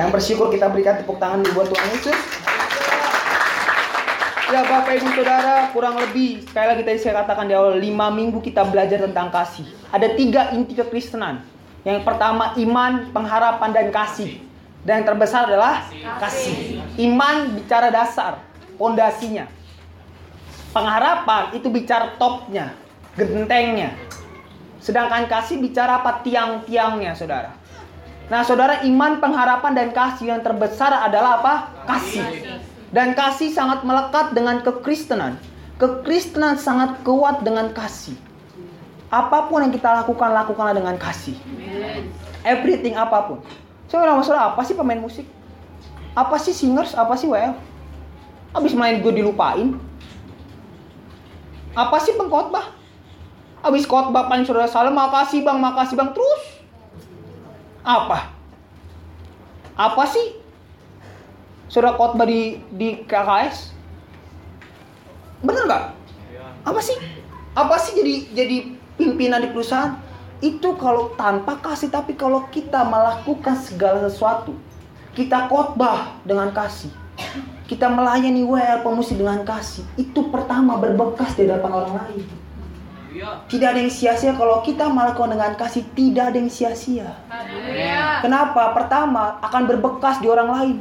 Yang bersyukur kita berikan tepuk tangan buat Tuhan Yesus. Ya Bapak Ibu Saudara, kurang lebih sekali lagi tadi saya katakan di awal 5 minggu kita belajar tentang kasih. Ada tiga inti kekristenan. Yang pertama iman, pengharapan dan kasih. Dan yang terbesar adalah kasih. Iman bicara dasar, pondasinya. Pengharapan itu bicara topnya, gentengnya. Sedangkan kasih bicara apa tiang-tiangnya, Saudara. Nah, Saudara, iman, pengharapan dan kasih yang terbesar adalah apa? Kasih. Dan kasih sangat melekat dengan kekristenan. Kekristenan sangat kuat dengan kasih. Apa pun yang kita lakukan, lakukanlah dengan kasih. Everything apa pun. Saya masalah apa sih pemain musik? Apa sih singers? Apa sih WL? Abis main gue dilupain. Apa sih pengkhotbah? Abis khotbah paling saudara salam, makasih bang, makasih bang. Terus? Apa? Apa sih Sudah khotbah di di KKS? Bener nggak? Apa sih? Apa sih jadi jadi pimpinan di perusahaan? Itu kalau tanpa kasih, tapi kalau kita melakukan segala sesuatu, kita khotbah dengan kasih, kita melayani WL pemusik dengan kasih, itu pertama berbekas di hadapan orang lain. Tidak ada yang sia-sia kalau kita melakukan dengan kasih, tidak ada yang sia-sia. Kenapa? Pertama akan berbekas di orang lain.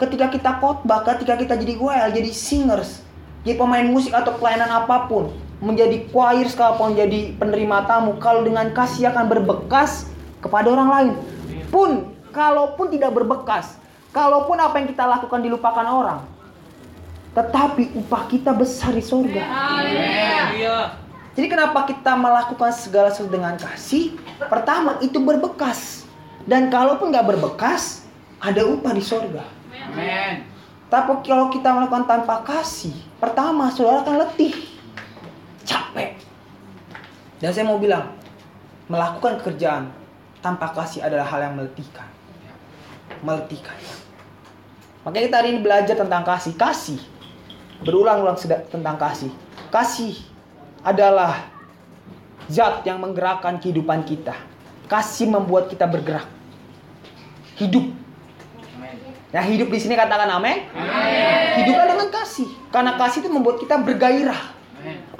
Ketika kita khotbah, ketika kita jadi WL, jadi singers, jadi pemain musik atau pelayanan apa pun, menjadi choir sekalipun jadi penerima tamu, kalau dengan kasih akan berbekas kepada orang lain. Pun kalaupun tidak berbekas, kalaupun apa yang kita lakukan dilupakan orang, tetapi upah kita besar di surga. Jadi kenapa kita melakukan segala sesuatu dengan kasih? Pertama itu berbekas. Dan kalaupun nggak berbekas, ada upah di surga. Amin. Tapi kalau kita melakukan tanpa kasih, pertama saudara akan letih, capek. Dan saya mau bilang, melakukan kerjaan tanpa kasih adalah hal yang meletihkan. Meletihkan. Makanya kita hari ini belajar tentang kasih. Kasih. Berulang-ulang tentang kasih. Kasih adalah zat yang menggerakkan kehidupan kita. Kasih membuat kita bergerak. Hidup. Nah hidup di sini katakan amin. Hiduplah dengan kasih. Karena kasih itu membuat kita bergairah.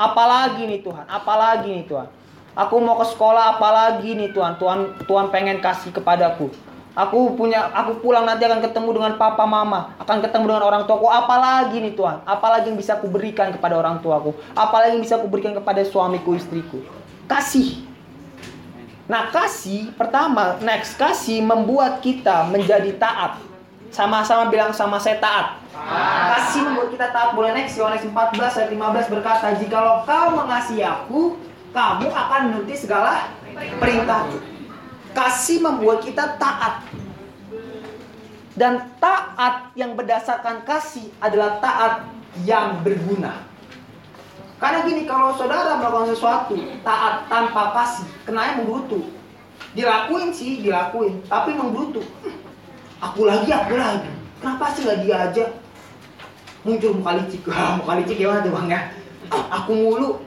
Apalagi nih Tuhan, apalagi nih Tuhan. Aku mau ke sekolah apalagi nih Tuhan. Tuhan Tuhan pengen kasih kepadaku. Aku punya aku pulang nanti akan ketemu dengan papa mama, akan ketemu dengan orang tuaku. Apalagi nih Tuhan, apalagi yang bisa aku berikan kepada orang tuaku? Apalagi yang bisa aku berikan kepada suamiku, istriku? Kasih. Nah, kasih pertama, next kasih membuat kita menjadi taat. Sama-sama bilang sama saya taat. Kasih membuat kita taat. Boleh next Yohanes 14 ayat 15 berkata, "Jikalau kau mengasihi aku, kamu akan menuruti segala perintahku." Kasih membuat kita taat. Dan taat yang berdasarkan kasih adalah taat yang berguna. Karena gini, kalau saudara melakukan sesuatu taat tanpa kasih, kenanya menggerutu. Dilakuin sih, dilakuin, tapi menggerutu. Aku lagi, aku lagi. Kenapa sih nggak dia aja? Muncul muka licik, Wah, muka licik gimana tuh bang ya? Aku mulu.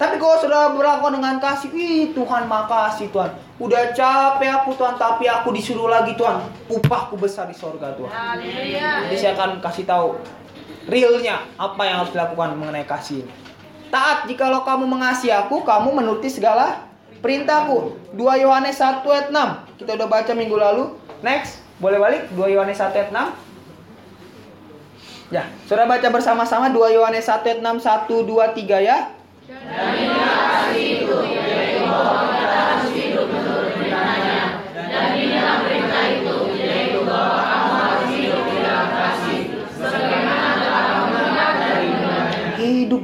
Tapi kalau saudara berlakukan dengan kasih, ih Tuhan makasih Tuhan. Udah capek aku Tuhan, tapi aku disuruh lagi Tuhan. Upahku besar di sorga Tuhan. Jadi saya akan kasih tahu realnya apa yang harus dilakukan mengenai kasih ini. Taat jikalau kamu mengasihi aku, kamu menuruti segala perintahku. 2 Yohanes 1 ayat 6. Kita udah baca minggu lalu. Next, boleh balik 2 Yohanes 1 ayat 6. Ya, saudara baca bersama-sama 2 Yohanes 1 ayat 6 1 2 3 ya. Hidup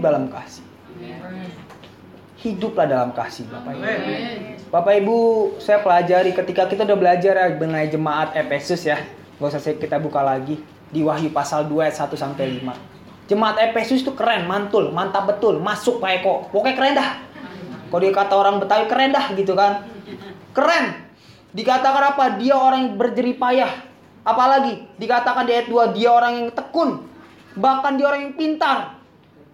dalam kasih. Hiduplah dalam kasih Bapak Ibu. Bapak Ibu, saya pelajari ketika kita udah belajar ya mengenai jemaat Efesus ya. Gak usah kita buka lagi di Wahyu pasal 2 ayat 1 sampai 5. Jemaat Efesus itu keren, mantul, mantap betul, masuk Pak Eko. Pokoknya keren dah. Kalau dia kata orang Betawi keren dah gitu kan. Keren. Dikatakan apa? Dia orang yang berjerih payah. Apalagi dikatakan di ayat 2 dia orang yang tekun. Bahkan dia orang yang pintar.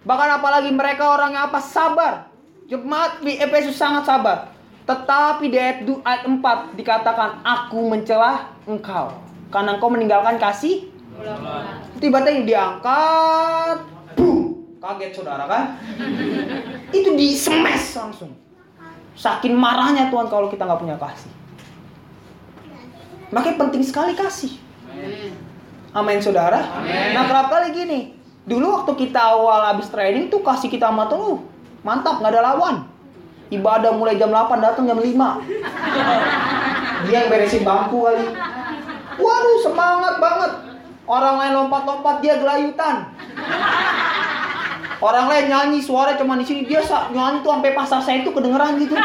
Bahkan apalagi mereka orang yang apa? Sabar. Jemaat di Efesus sangat sabar. Tetapi di ayat, ayat 4 dikatakan aku mencela engkau. karena engkau meninggalkan kasih. Tiba-tiba diangkat, boom, kaget saudara kan? Itu di smash langsung. Saking marahnya Tuhan kalau kita nggak punya kasih. Makanya penting sekali kasih. Amin saudara. Amin. Nah kerap kali gini. Dulu waktu kita awal habis training tuh kasih kita sama Tuhan, uh, mantap nggak ada lawan. Ibadah mulai jam 8 datang jam 5. Dia yang beresin bangku kali. Waduh semangat banget. Orang lain lompat-lompat dia gelayutan. Orang lain nyanyi suara cuma di sini dia nyanyi tuh sampai pasar saya itu kedengeran gitu.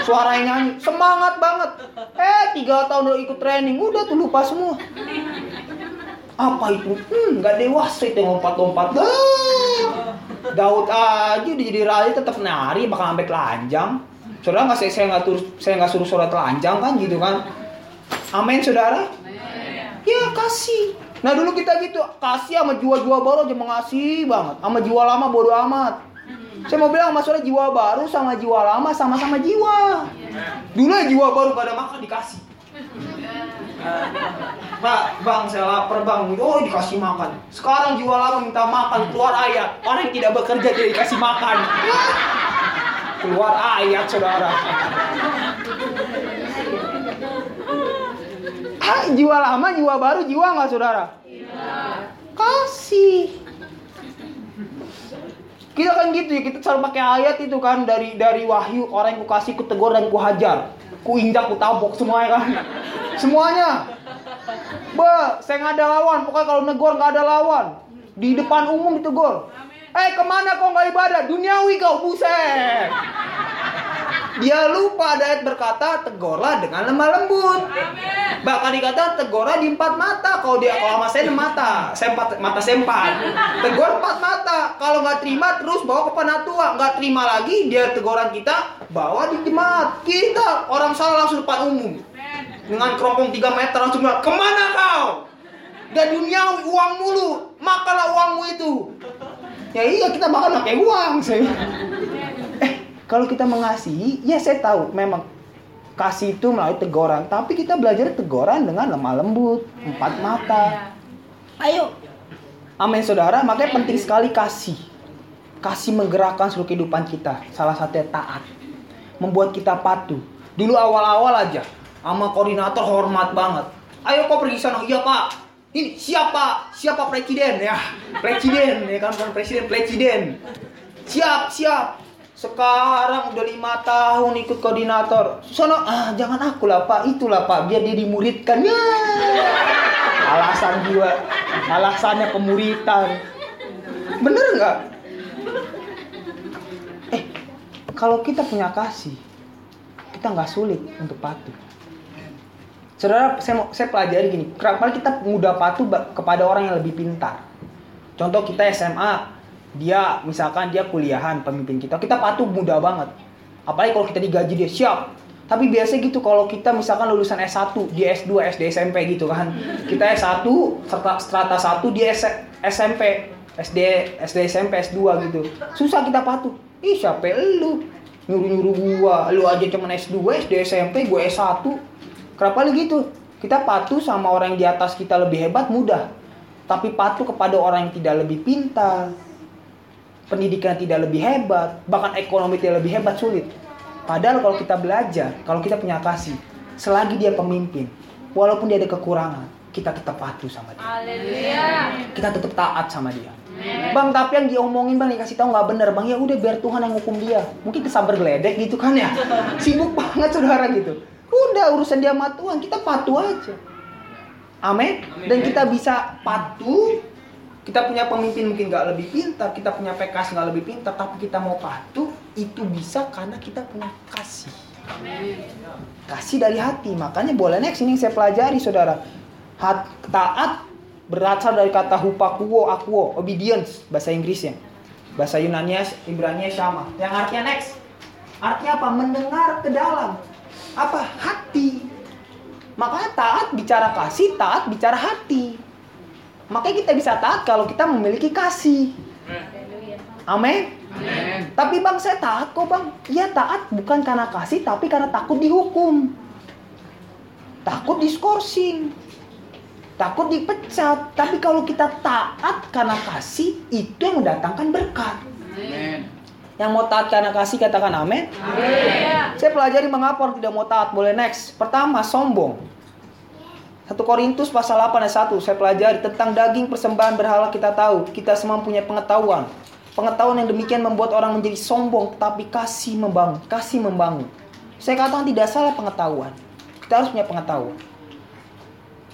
Suara yang nyanyi semangat banget. Eh tiga tahun udah ikut training udah tuh lupa semua. Apa itu? Hmm nggak dewasa itu yang lompat-lompat. Daud aja udah jadi raja tetap nari bakal sampai telanjang. Saudara nggak saya saya nggak suruh saya nggak suruh saudara telanjang kan gitu kan? Amin saudara. Ya kasih. Nah dulu kita gitu kasih sama jiwa-jiwa baru aja mengasih banget. Sama jiwa lama bodo amat. Saya mau bilang masalah jiwa baru sama jiwa lama sama-sama jiwa. Dulu ya jiwa baru pada makan dikasih. Pak, bang saya lapar bang. Oh dikasih makan. Sekarang jiwa lama minta makan keluar ayat. Orang yang tidak bekerja jadi dikasih makan. Keluar ayat saudara. Ah, jiwa lama, jiwa baru, jiwa nggak saudara? Kasih. Kita kan gitu ya, kita selalu pakai ayat itu kan dari dari wahyu orang yang ku kasih, ku tegur dan ku hajar, ku injak, ku tabok semuanya kan, semuanya. Be, saya nggak ada lawan, pokoknya kalau negor nggak ada lawan, di depan umum ditegur. Eh ke mana kau nggak ibadah? Duniawi kau buset. Dia lupa ada ayat berkata tegurlah dengan lemah lembut. Bahkan dikata tegurlah di empat mata. Kalau dia kalau sama saya enam mata, sempat mata sempat. Tegur empat mata. Kalau nggak terima terus bawa ke penatua. Nggak terima lagi dia teguran kita bawa di jemaat. Kita orang salah langsung depan umum dengan kerompong 3 meter langsung bilang ke mana kau? Dan dunia uang mulu, makanlah uangmu itu. Ya iya kita makan pakai uang saya. Eh kalau kita mengasihi, ya saya tahu memang kasih itu melalui teguran. Tapi kita belajar teguran dengan lemah lembut, empat mata. Ayo. Amin saudara, makanya penting sekali kasih. Kasih menggerakkan seluruh kehidupan kita. Salah satunya taat. Membuat kita patuh. Dulu awal-awal aja, sama koordinator hormat banget. Ayo kok pergi sana. Iya pak. Ini siapa? Siapa presiden ya? Presiden ya kan bukan presiden, presiden. Siap, siap. Sekarang udah lima tahun ikut koordinator. Sono, ah jangan aku lah pak, itulah pak, biar dia dimuridkan. Ya. Alasan jiwa, alasannya pemuritan. Bener nggak? Kalau kita punya kasih, kita nggak sulit untuk patuh. Saudara, saya saya pelajari gini. Kerap kali kita mudah patuh kepada orang yang lebih pintar. Contoh kita SMA, dia misalkan dia kuliahan pemimpin kita, kita patuh mudah banget. Apalagi kalau kita digaji dia siap. Tapi biasanya gitu kalau kita misalkan lulusan S1, dia S2, SD, SMP gitu kan. Kita S1, serta strata 1, dia S- SMP, SD, SD, SMP, S2 gitu. Susah kita patuh. Ih, siapa lu? Nyuruh-nyuruh gua. Lu aja cuman S2, SD, SMP, gua S1. Kenapa kali gitu? Kita patuh sama orang yang di atas kita lebih hebat mudah. Tapi patuh kepada orang yang tidak lebih pintar, pendidikan tidak lebih hebat, bahkan ekonomi tidak lebih hebat sulit. Padahal kalau kita belajar, kalau kita punya kasih, selagi dia pemimpin, walaupun dia ada kekurangan, kita tetap patuh sama dia. Kita tetap taat sama dia. Bang, tapi yang diomongin bang dikasih tahu nggak bener bang. Ya udah biar Tuhan yang hukum dia. Mungkin kesabar geledek gitu kan ya. Sibuk banget saudara gitu. Udah urusan dia sama Tuhan, kita patuh aja. Amin. Dan kita bisa patuh. Kita punya pemimpin mungkin nggak lebih pintar, kita punya PKS nggak lebih pintar, tapi kita mau patuh itu bisa karena kita punya kasih. Kasih dari hati. Makanya boleh next ini saya pelajari saudara. Hat, taat berasal dari kata hupakuo akuo, obedience bahasa Inggrisnya. Bahasa Yunani Ibrani sama. Yang artinya next. Artinya apa? Mendengar ke dalam. Apa? Hati. Makanya taat bicara kasih, taat bicara hati. Makanya kita bisa taat kalau kita memiliki kasih. Amin. Tapi bang saya taat kok bang. Iya taat bukan karena kasih tapi karena takut dihukum. Takut diskorsing. Takut dipecat. Tapi kalau kita taat karena kasih, itu yang mendatangkan berkat. Amin. Yang mau taat karena kasih katakan amin. Amin. Saya pelajari mengapa orang tidak mau taat. Boleh next. Pertama, sombong. 1 Korintus pasal 8 ayat 1 saya pelajari tentang daging persembahan berhala kita tahu kita semua punya pengetahuan pengetahuan yang demikian membuat orang menjadi sombong tapi kasih membangun kasih membangun saya katakan tidak salah pengetahuan kita harus punya pengetahuan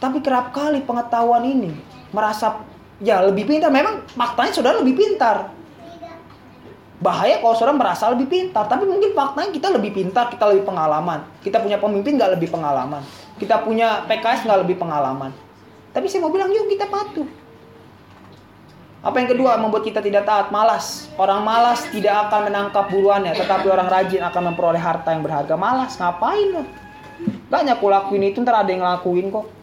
tapi kerap kali pengetahuan ini merasa ya lebih pintar. Memang faktanya saudara lebih pintar. Bahaya kalau saudara merasa lebih pintar. Tapi mungkin faktanya kita lebih pintar kita lebih pengalaman. Kita punya pemimpin nggak lebih pengalaman. Kita punya PKS nggak lebih pengalaman. Tapi saya mau bilang yuk kita patuh. Apa yang kedua membuat kita tidak taat? Malas. Orang malas tidak akan menangkap buruannya tetapi orang rajin akan memperoleh harta yang berharga. Malas. Ngapain lo banyak aku lakuin itu ntar ada yang ngelakuin kok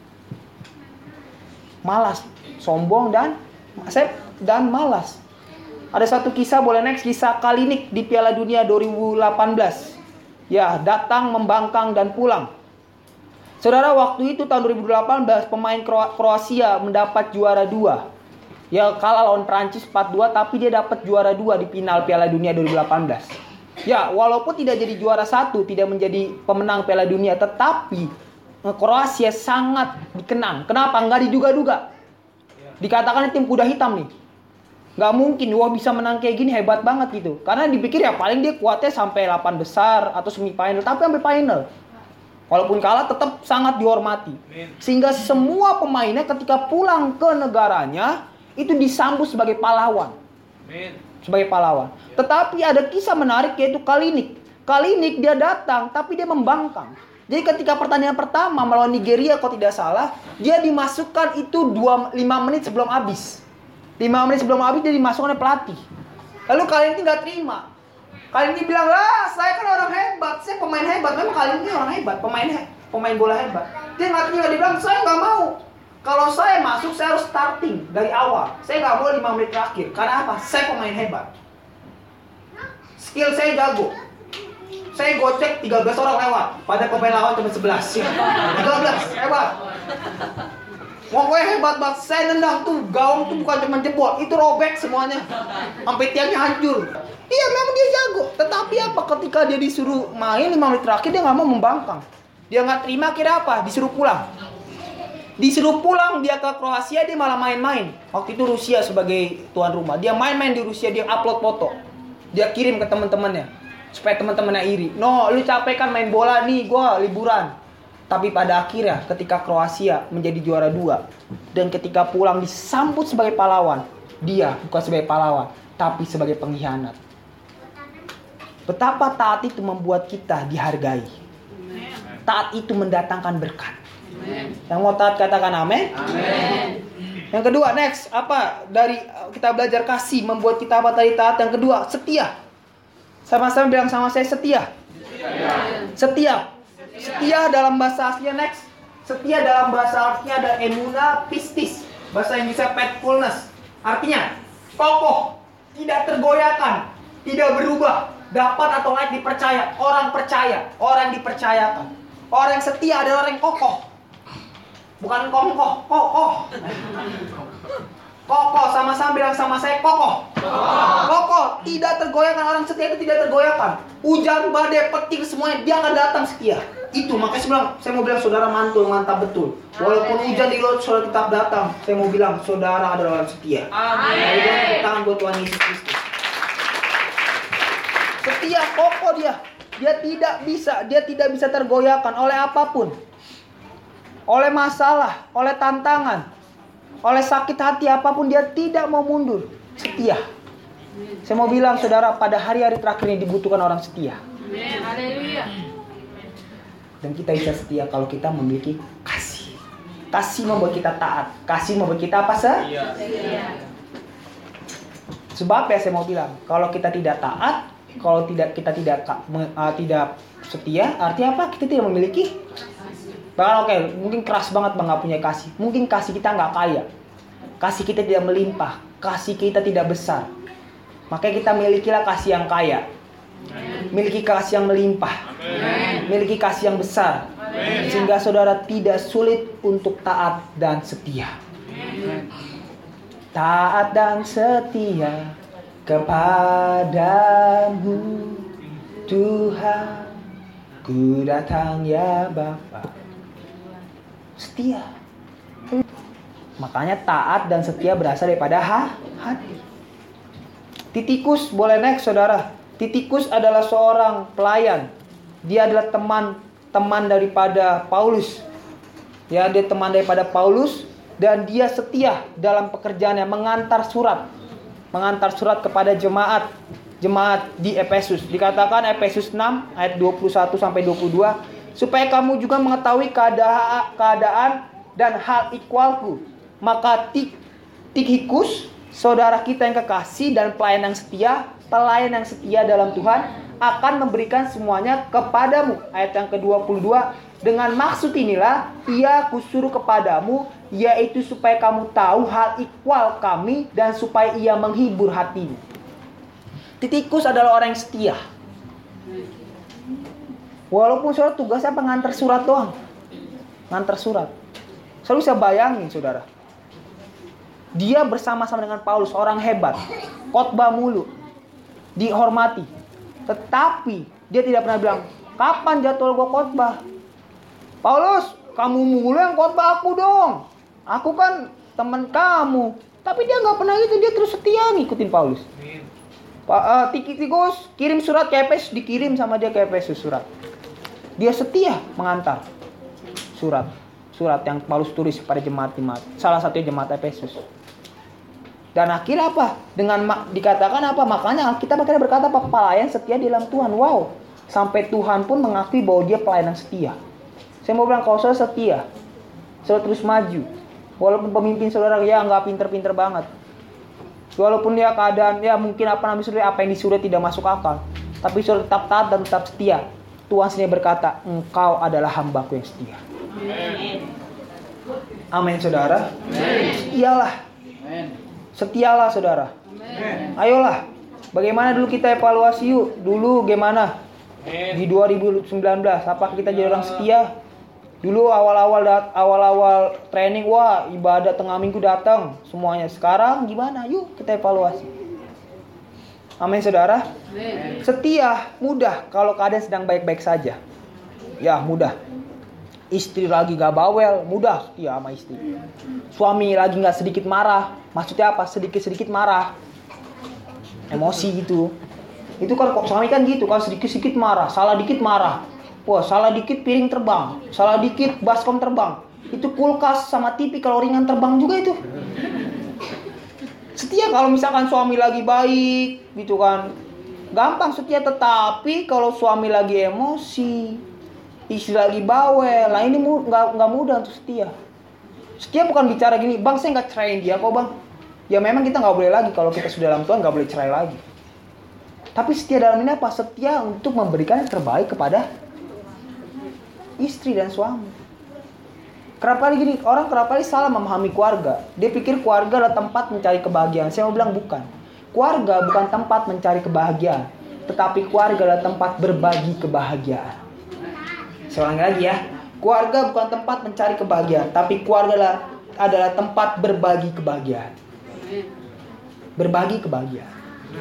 malas sombong dan saya dan malas ada satu kisah boleh next kisah Kalinik di Piala Dunia 2018. Ya, datang, membangkang dan pulang. Saudara, waktu itu tahun 2018 pemain Kro- Kroasia mendapat juara dua. Ya kalah lawan Prancis 4-2 tapi dia dapat juara dua di final Piala Dunia 2018. Ya, walaupun tidak jadi juara satu, tidak menjadi pemenang Piala Dunia, tetapi Kroasia sangat dikenang. Kenapa? Nggak diduga-duga. Dikatakan tim kuda hitam nih. Nggak mungkin wah bisa menang kayak gini hebat banget gitu. Karena dipikir ya paling dia kuatnya sampai 8 besar atau semifinal tapi sampai final. Walaupun kalah tetap sangat dihormati. Sehingga semua pemainnya ketika pulang ke negaranya itu disambut sebagai pahlawan. Sebagai pahlawan. Tetapi ada kisah menarik yaitu Kalinik Kalinik dia datang tapi dia membangkang jadi ketika pertandingan pertama melawan Nigeria kalau tidak salah dia dimasukkan itu 2 5 menit sebelum habis 5 menit sebelum habis dia dimasukkan oleh pelatih. Lalu kalian ini terima. Kalian ini bilang lah, saya kan orang hebat, saya pemain hebat. Memang kalian ini orang hebat, pemain he- pemain bola hebat. Dia nggak terima, dia bilang saya nggak mau. Kalau saya masuk, saya harus starting dari awal. Saya nggak mau 5 menit terakhir. Karena apa? Saya pemain hebat. Skill saya jago. Saya gocek 13 orang lewat. Pada pemain lawan cuma 11. 13, hebat. Pokoknya hebat banget. Saya nendang tuh gawang tuh bukan cuma jebol, itu robek semuanya. Sampai tiangnya hancur. Iya memang dia jago. Tetapi apa ketika dia disuruh main 5 menit terakhir dia nggak mau membangkang. Dia nggak terima kira apa? Disuruh pulang. Disuruh pulang dia ke Kroasia dia malah main-main. Waktu itu Rusia sebagai tuan rumah. Dia main-main di Rusia dia upload foto. Dia kirim ke teman-temannya supaya teman-temannya iri. No, lu capek kan main bola nih, gua liburan. Tapi pada akhirnya ketika Kroasia menjadi juara dua dan ketika pulang disambut sebagai pahlawan, dia bukan sebagai pahlawan, tapi sebagai pengkhianat. Betapa taat itu membuat kita dihargai. Taat itu mendatangkan berkat. Yang mau taat katakan amin. Yang kedua next apa dari kita belajar kasih membuat kita apa tadi taat. Yang kedua setia. Sama-sama bilang sama saya setia. Setia. Setia dalam bahasa aslinya next. Setia dalam bahasa aslinya ada emuna pistis. Bahasa Inggrisnya faithfulness. Artinya kokoh, tidak tergoyahkan, tidak berubah, dapat atau lain dipercaya, orang percaya, orang dipercayakan. Orang yang setia adalah orang yang kokoh. Bukan kongkoh, kokoh. Kokoh, sama-sama bilang sama saya kokoh. Kokoh, tidak tergoyahkan orang setia itu tidak tergoyahkan. Hujan, badai, petir semuanya dia akan datang setia. Itu makanya saya bilang, saya mau bilang saudara mantul mantap betul. Walaupun hujan di laut saudara tetap datang. Saya mau bilang saudara adalah orang setia. Tepuk tangan buat Tuhan Yesus Kristus. Setia kokoh dia. Dia tidak bisa, dia tidak bisa tergoyahkan oleh apa pun. Oleh masalah, oleh tantangan, oleh sakit hati apa pun dia tidak mau mundur. Setia. Saya mau bilang saudara pada hari-hari terakhir ini dibutuhkan orang setia. Amin. Haleluya. Dan kita bisa setia kalau kita memiliki kasih. Kasih membuat kita taat. Kasih membuat kita apa sih? Sebab ya saya mau bilang, kalau kita tidak taat, kalau tidak kita tidak uh, tidak setia, artinya apa? Kita tidak memiliki. Bahkan oke, mungkin keras banget bang nggak punya kasih. Mungkin kasih kita nggak kaya, kasih kita tidak melimpah, kasih kita tidak besar. Makanya kita milikilah kasih yang kaya, miliki kasih yang melimpah, miliki kasih yang besar. Sehingga saudara tidak sulit untuk taat dan setia. Taat dan setia kepadamu Tuhan. Ku datang ya Bapa Setia. Makanya taat dan setia berasal daripada ha, hati. Titikus boleh next saudara. Titikus adalah seorang pelayan. Dia adalah teman teman daripada Paulus. Ya dia teman daripada Paulus Dan dia setia dalam pekerjaannya Mengantar surat. Mengantar surat kepada jemaat jemaat di Efesus. Dikatakan Efesus 6 ayat 21 sampai 22 supaya kamu juga mengetahui keadaan, keadaan dan hal ikwalku. Maka tik Tikhikus, saudara kita yang kekasih dan pelayan yang setia, pelayan yang setia dalam Tuhan akan memberikan semuanya kepadamu. Ayat yang ke-22 dengan maksud inilah ia kusuruh kepadamu yaitu supaya kamu tahu hal ikwal kami dan supaya ia menghibur hatimu. Titikus adalah orang yang setia. Walaupun saudara tugasnya pengantar surat doang. Ngantar surat. Saya bisa bayangin saudara. Dia bersama-sama dengan Paulus, orang hebat. Khotbah mulu. Dihormati. Tetapi dia tidak pernah bilang, kapan jadwal gua khotbah? Paulus, kamu mulu yang khotbah aku dong. Aku kan teman kamu. Tapi dia nggak pernah gitu, dia terus setia ngikutin Paulus. Pak uh, Tikikus kirim surat ke Efesus, dikirim sama dia ke Efesus surat. Dia setia mengantar surat. Surat yang Paulus tulis pada jemaat-jemaat. Salah satu jemaat Efesus. Dan akhirnya apa? Dengan dikatakan apa? Makanya kita akhirnya berkata apa? Pelayan setia di dalam Tuhan. Wow. Sampai Tuhan pun mengakui bahwa dia pelayanan setia. Saya mau bilang kalau saya setia, saya terus maju. Walaupun pemimpin saudara ya nggak pinter-pinter banget. Walaupun dia keadaan ya mungkin apa namanya saudara apa yang disuruh tidak masuk akal, tapi saudara tetap taat dan tetap setia. Tuhan sendiri berkata, engkau adalah hambaku yang setia. Amin saudara. Setialah. Setialah saudara. Ayolah. Bagaimana dulu kita evaluasi yuk? Dulu gimana? Di 2019 apakah kita jadi orang setia? Dulu awal-awal awal-awal training wah ibadah tengah minggu datang semuanya. Sekarang gimana? Yuk kita evaluasi. Amin saudara. Setia mudah kalau keadaan sedang baik-baik saja. Ya mudah. Istri lagi gak bawel, mudah setia sama istri. Suami lagi gak sedikit marah, maksudnya apa? Sedikit-sedikit marah. Emosi gitu. Itu kan kok suami kan gitu kan sedikit-sedikit marah, salah dikit marah Wah, salah dikit piring terbang, salah dikit baskom terbang. Itu kulkas sama TV kalau ringan terbang juga itu. Setia kalau misalkan suami lagi baik, gitu kan. Gampang setia tetapi kalau suami lagi emosi, istri lagi bawel, lah ini nggak nggak mudah untuk setia. Setia bukan bicara gini, bang saya nggak ceraiin dia kok bang. Ya memang kita nggak boleh lagi kalau kita sudah dalam Tuhan nggak boleh cerai lagi. Tapi setia dalam ini apa? Setia untuk memberikan yang terbaik kepada istri dan suami. Kerap kali gini, orang kerap kali salah memahami keluarga. Dia pikir keluarga adalah tempat mencari kebahagiaan. Saya mau bilang bukan. Keluarga bukan tempat mencari kebahagiaan, tetapi keluarga adalah tempat berbagi kebahagiaan. Saya ulangi lagi ya. Keluarga bukan tempat mencari kebahagiaan, tapi keluarga adalah, adalah tempat berbagi kebahagiaan. Berbagi kebahagiaan.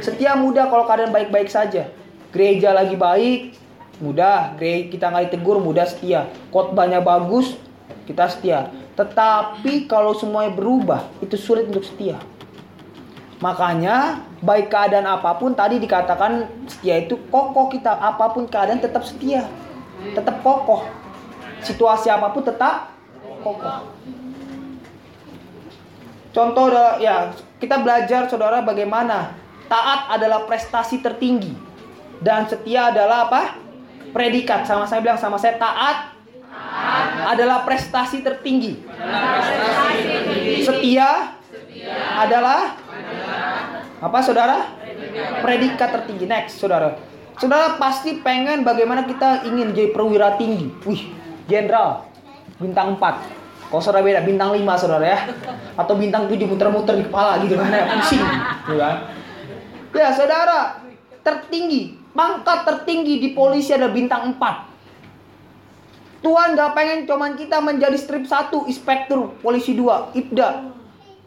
Setia mudah kalau keadaan baik-baik saja. Gereja lagi baik, mudah kita nggak ditegur mudah setia khotbahnya bagus kita setia. Tetapi kalau semuanya berubah itu sulit untuk setia. Makanya baik keadaan apa pun tadi dikatakan setia itu kokoh kita. Apa pun keadaan tetap setia. Tetap kokoh. Situasi apa pun tetap kokoh. Contoh ya kita belajar saudara bagaimana taat adalah prestasi tertinggi. Dan setia adalah apa? Predikat. Sama saya bilang sama saya taat. Adalah prestasi tertinggi. Setia, adalah, apa saudara? Predikat. tertinggi. Next saudara. Saudara pasti pengen bagaimana kita ingin jadi perwira tinggi. Wih, jenderal bintang 4. Kalau saudara beda bintang 5 saudara ya. Atau bintang 7 muter-muter di kepala gitu kan pusing. Gitu kan. Ya saudara, tertinggi Pangkat tertinggi di polisi ada bintang 4. Tuhan gak pengen cuman kita menjadi strip satu, inspektur, polisi dua, ibda.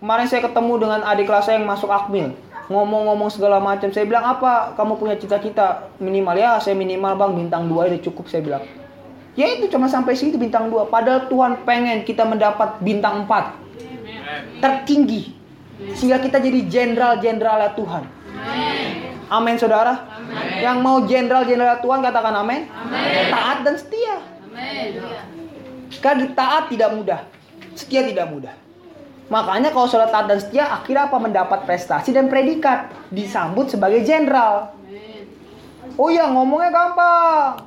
Kemarin saya ketemu dengan adik kelas saya yang masuk akmil. Ngomong-ngomong segala macam. Saya bilang, apa kamu punya cita-cita minimal? Ya, saya minimal bang, bintang dua udah cukup, saya bilang. Ya itu cuma sampai situ bintang dua. Padahal Tuhan pengen kita mendapat bintang empat. Tertinggi. Sehingga kita jadi jenderal-jenderalnya Tuhan. Amin saudara. Yang mau jenderal-jenderal Tuhan katakan amin. Taat dan setia. Karena taat tidak mudah, setia tidak mudah. Makanya kalau saudara taat dan setia, akhirnya apa? Mendapat prestasi dan predikat. Disambut sebagai jenderal. Oh iya, ngomongnya gampang.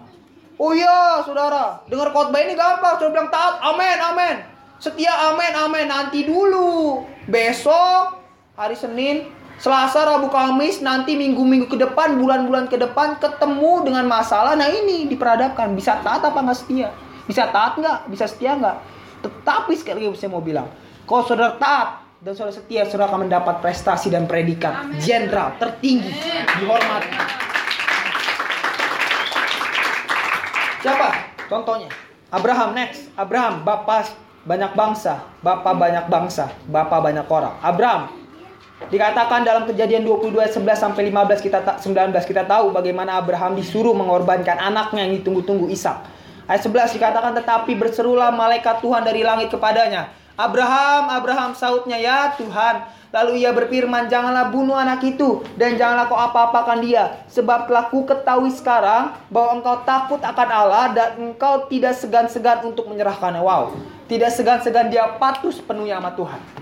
Oh iya, saudara. Dengar khotbah ini gampang. Saudara bilang taat, amin, amin. Setia, amin, amin. Nanti dulu. Besok, hari Senin, Selasa, Rabu, Kamis, nanti minggu-minggu ke depan, bulan-bulan ke depan ketemu dengan masalah. Nah ini diperadabkan. Bisa taat apa nggak setia? Bisa taat nggak? Bisa setia nggak? Tetapi sekali lagi saya mau bilang, kalau saudara taat dan saudara setia, saudara akan mendapat prestasi dan predikat jenderal tertinggi, dihormati. Siapa? Contohnya Abraham next. Abraham, bapak banyak bangsa, bapak banyak bangsa, bapak banyak orang. Abraham Dikatakan dalam kejadian 22 11 sampai 15 kita 19 kita tahu bagaimana Abraham disuruh mengorbankan anaknya yang ditunggu-tunggu Ishak. Ayat 11 dikatakan tetapi berserulah malaikat Tuhan dari langit kepadanya. Abraham, Abraham sautnya ya Tuhan. Lalu ia berfirman, janganlah bunuh anak itu dan janganlah kau apa-apakan dia. Sebab telah ku ketahui sekarang bahwa engkau takut akan Allah dan engkau tidak segan-segan untuk menyerahkannya. Wow, tidak segan-segan dia patuh sepenuhnya sama Tuhan.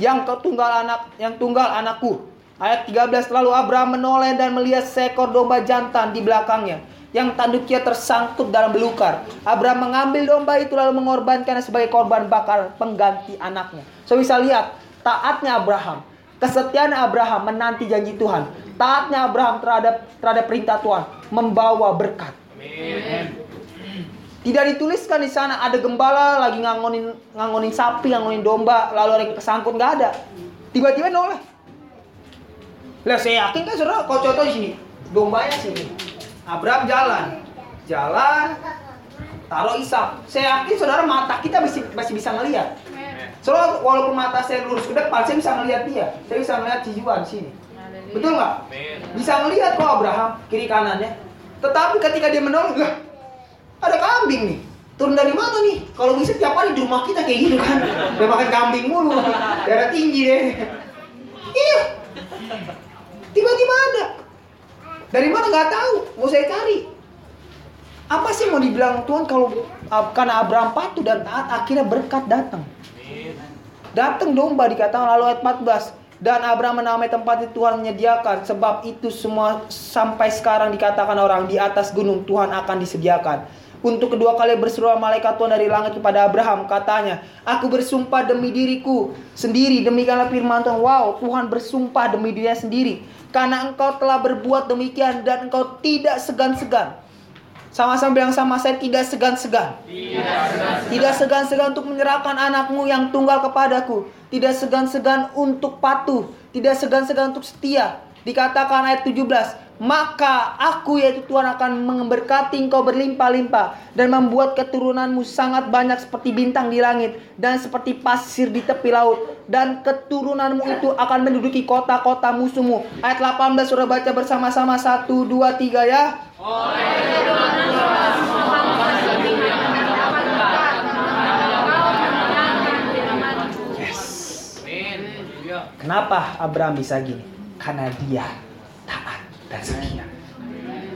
Yang tunggal anak, yang tunggal anakku. Ayat 13 lalu Abraham menoleh dan melihat seekor domba jantan di belakangnya yang tanduknya tersangkut dalam belukar. Abraham mengambil domba itu lalu mengorbankannya sebagai korban bakar pengganti anaknya. So bisa lihat taatnya Abraham, kesetiaan Abraham menanti janji Tuhan. Taatnya Abraham terhadap terhadap perintah Tuhan membawa berkat. Tidak dituliskan di sana ada gembala lagi ngangonin ngangonin sapi, ngangonin domba, lalu ada yang kesangkut nggak ada. Tiba-tiba noleh. Lah saya yakin kan saudara, kalau contoh di sini, dombanya sini. Abraham jalan, jalan, taruh Ishak. Saya yakin saudara mata kita masih masih bisa ngelihat. Soalnya walaupun mata saya lurus ke depan, saya bisa ngelihat dia. Saya bisa ngelihat si Juan sini. Betul nggak? Bisa ngelihat kok Abraham kiri kanannya. Tetapi ketika dia menolong, lah ada kambing nih. Turun dari mana nih? Kalau bisa tiap hari di rumah kita kayak gitu kan. Udah makan kambing mulu. Darah tinggi deh. Iya. Tiba-tiba ada. Dari mana nggak tahu. Mau saya cari. Apa sih mau dibilang Tuhan kalau karena Abraham patuh dan taat akhirnya berkat datang. Datang domba dikatakan lalu ayat 14 dan Abraham menamai tempat itu Tuhan menyediakan sebab itu semua sampai sekarang dikatakan orang di atas gunung Tuhan akan disediakan. Untuk kedua kali berseru malaikat Tuhan dari langit kepada Abraham katanya, "Aku bersumpah demi diriku sendiri, demikianlah firman Tuhan. Wow, Tuhan bersumpah demi dirinya sendiri karena engkau telah berbuat demikian dan engkau tidak segan-segan." Sama-sama bilang sama saya tidak segan-segan. Tidak segan-segan untuk menyerahkan anakmu yang tunggal kepadaku. Tidak segan-segan untuk patuh. Tidak segan-segan untuk setia. Dikatakan ayat 17, maka aku yaitu Tuhan akan memberkati engkau berlimpah-limpah dan membuat keturunanmu sangat banyak seperti bintang di langit dan seperti pasir di tepi laut dan keturunanmu itu akan menduduki kota-kota musuhmu. Ayat 18 sudah baca bersama-sama 1 2 3 ya. Kenapa Abraham bisa gini? Karena dia taat dan setia.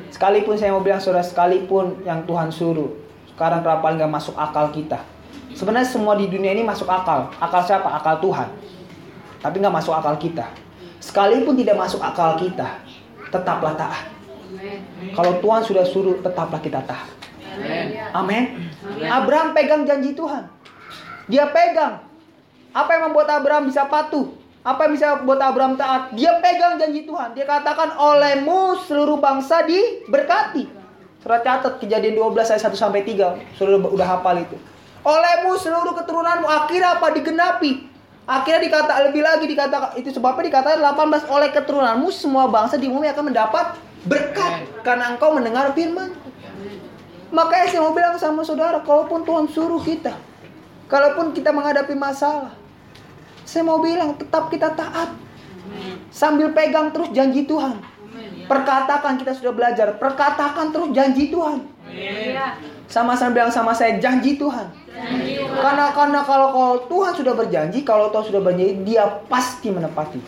Sekalipun saya mau bilang saudara, sekalipun yang Tuhan suruh, sekarang kenapa nggak masuk akal kita? Sebenarnya semua di dunia ini masuk akal. Akal siapa? Akal Tuhan. Tapi nggak masuk akal kita. Sekalipun tidak masuk akal kita, tetaplah taat. Kalau Tuhan sudah suruh, tetaplah kita taat. Amin. Abraham pegang janji Tuhan. Dia pegang. Apa yang membuat Abraham bisa patuh? Apa yang bisa buat Abraham taat? Dia pegang janji Tuhan. Dia katakan olehmu seluruh bangsa diberkati. Surat catat kejadian 12 ayat 1 sampai 3. Sudah udah hafal itu. Olehmu seluruh keturunanmu akhirnya apa digenapi. Akhirnya dikata lebih lagi dikatakan itu sebabnya dikatakan 18 oleh keturunanmu semua bangsa di bumi akan mendapat berkat karena engkau mendengar firman. Makanya saya mau bilang sama saudara, kalaupun Tuhan suruh kita, kalaupun kita menghadapi masalah, saya mau bilang tetap kita taat. Sambil pegang terus janji Tuhan. Perkatakan kita sudah belajar, perkatakan terus janji Tuhan. Iya. Sama-sama bilang sama saya janji Tuhan. Janji Tuhan. Karena karena kalau kalau Tuhan sudah berjanji, kalau Tuhan sudah berjanji, dia pasti menepati.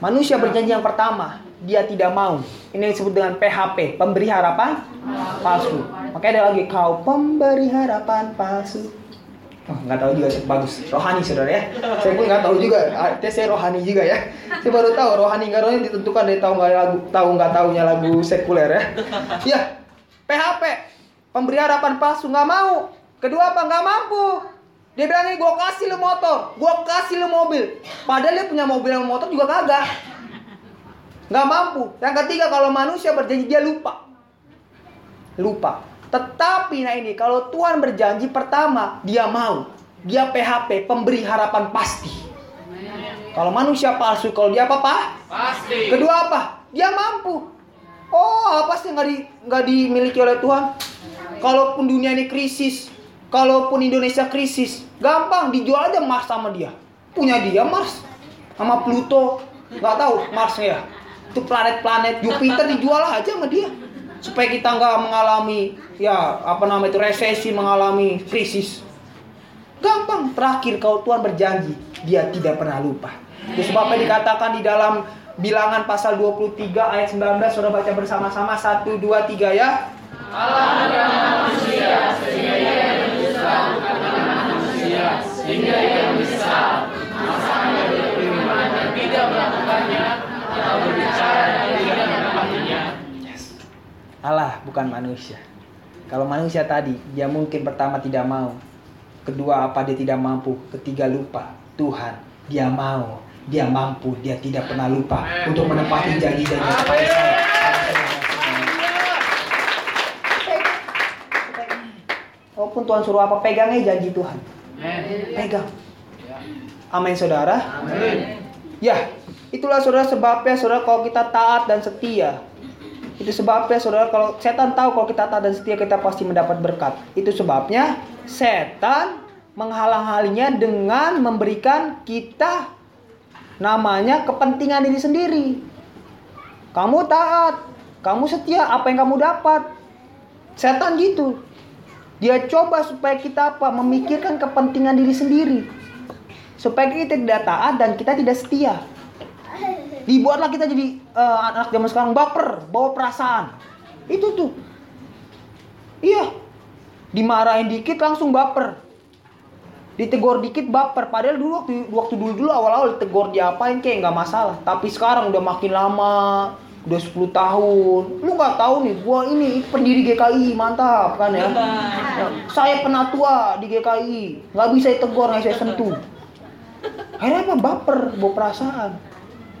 Manusia berjanji yang pertama, dia tidak mau. Ini disebut dengan PHP, pemberi harapan palsu. Makanya ada lagi kau pemberi harapan palsu. Nggak tahu juga bagus rohani saudara ya. Saya pun nggak tahu juga. Artinya saya rohani juga ya. Saya baru tahu rohani nggak rohani ditentukan dari tahu nggak lagu tahu nggak tahunya lagu sekuler ya. Ya PHP pemberi harapan palsu nggak mau. Kedua apa nggak mampu. Dia bilang gue kasih lu motor, gue kasih lu mobil. Padahal dia punya mobil dan motor juga kagak. Nggak mampu. Yang ketiga kalau manusia berjanji dia lupa. Lupa. Tetapi nah ini kalau Tuhan berjanji pertama dia mau. Dia PHP pemberi harapan pasti. Kalau manusia palsu kalau dia apa pak? Pasti. Kedua apa? Dia mampu. Oh apa sih nggak di nggak dimiliki oleh Tuhan? Kalaupun dunia ini krisis, kalaupun Indonesia krisis, gampang dijual aja Mars sama dia. Punya dia Mars sama Pluto, nggak tahu Marsnya ya. Itu planet-planet Jupiter dijual aja sama dia supaya kita nggak mengalami ya apa namanya itu resesi, mengalami krisis. Gampang. Terakhir kalau Tuhan berjanji, dia tidak pernah lupa. Itu sebabnya dikatakan di dalam bilangan pasal 23 ayat 19 Saudara baca bersama-sama 1 2 3 ya. Sehingga ia bisa masalahnya berfirman dan tidak melakukannya atau berbicara dan tidak menepatinya. Allah bukan manusia. Kalau manusia tadi, dia mungkin pertama tidak mau. Kedua apa dia tidak mampu. Ketiga lupa. Tuhan, dia mau. Dia mampu. Dia tidak pernah lupa. Untuk menepati kepada saya. Walaupun Tuhan suruh apa, pegangnya janji Tuhan. Pegang. Amin saudara. Amin. Ya, itulah saudara sebabnya saudara kalau kita taat dan setia. Itu sebabnya saudara kalau setan tahu kalau kita taat dan setia kita pasti mendapat berkat. Itu sebabnya setan menghalang-halinya dengan memberikan kita namanya kepentingan diri sendiri. Kamu taat, kamu setia, apa yang kamu dapat? Setan gitu. Dia coba supaya kita apa? Memikirkan kepentingan diri sendiri. Supaya kita tidak taat dan kita tidak setia. Dibuatlah kita jadi eh, anak zaman sekarang baper, bawa perasaan. Itu tuh. Iya. Dimarahin dikit langsung baper. Ditegur dikit baper. Padahal dulu waktu waktu dulu dulu awal-awal ditegur diapain kayak nggak masalah. Tapi sekarang udah makin lama, udah 10 tahun. Lu nggak tahu nih, gua ini pendiri GKI mantap kan ya. Saya penatua di GKI, nggak bisa ditegur, nggak bisa sentuh. Akhirnya apa? Baper, bawa perasaan.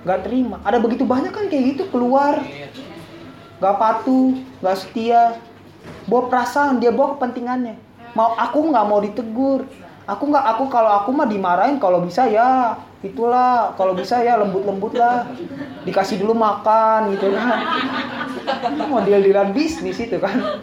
Nggak terima. Ada begitu banyak kan kayak gitu keluar. Nggak patuh, nggak setia. Bawa perasaan, dia bawa kepentingannya. Mau aku nggak mau ditegur. Aku nggak, aku kalau aku mah dimarahin kalau bisa ya itulah kalau bisa ya lembut-lembut lah dikasih dulu makan gitu kan model dealan bisnis itu kan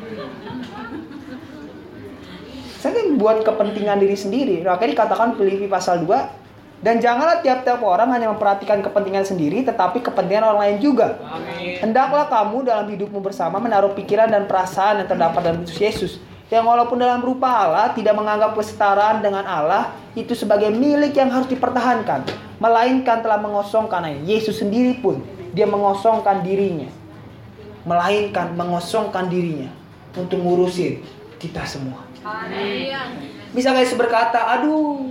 saya kan buat kepentingan diri sendiri makanya dikatakan Filipi pasal 2 dan janganlah tiap-tiap orang hanya memperhatikan kepentingan sendiri tetapi kepentingan orang lain juga Amin. Hendaklah kamu dalam hidupmu bersama menaruh pikiran dan perasaan yang terdapat dalam Kristus Yesus. Yang walaupun dalam rupa Allah tidak menganggap kesetaraan dengan Allah itu sebagai milik yang harus dipertahankan. Melainkan telah mengosongkan Yesus sendiri pun dia mengosongkan dirinya. Melainkan mengosongkan dirinya untuk ngurusin kita semua. Haleluya. Bisa guys berkata, aduh,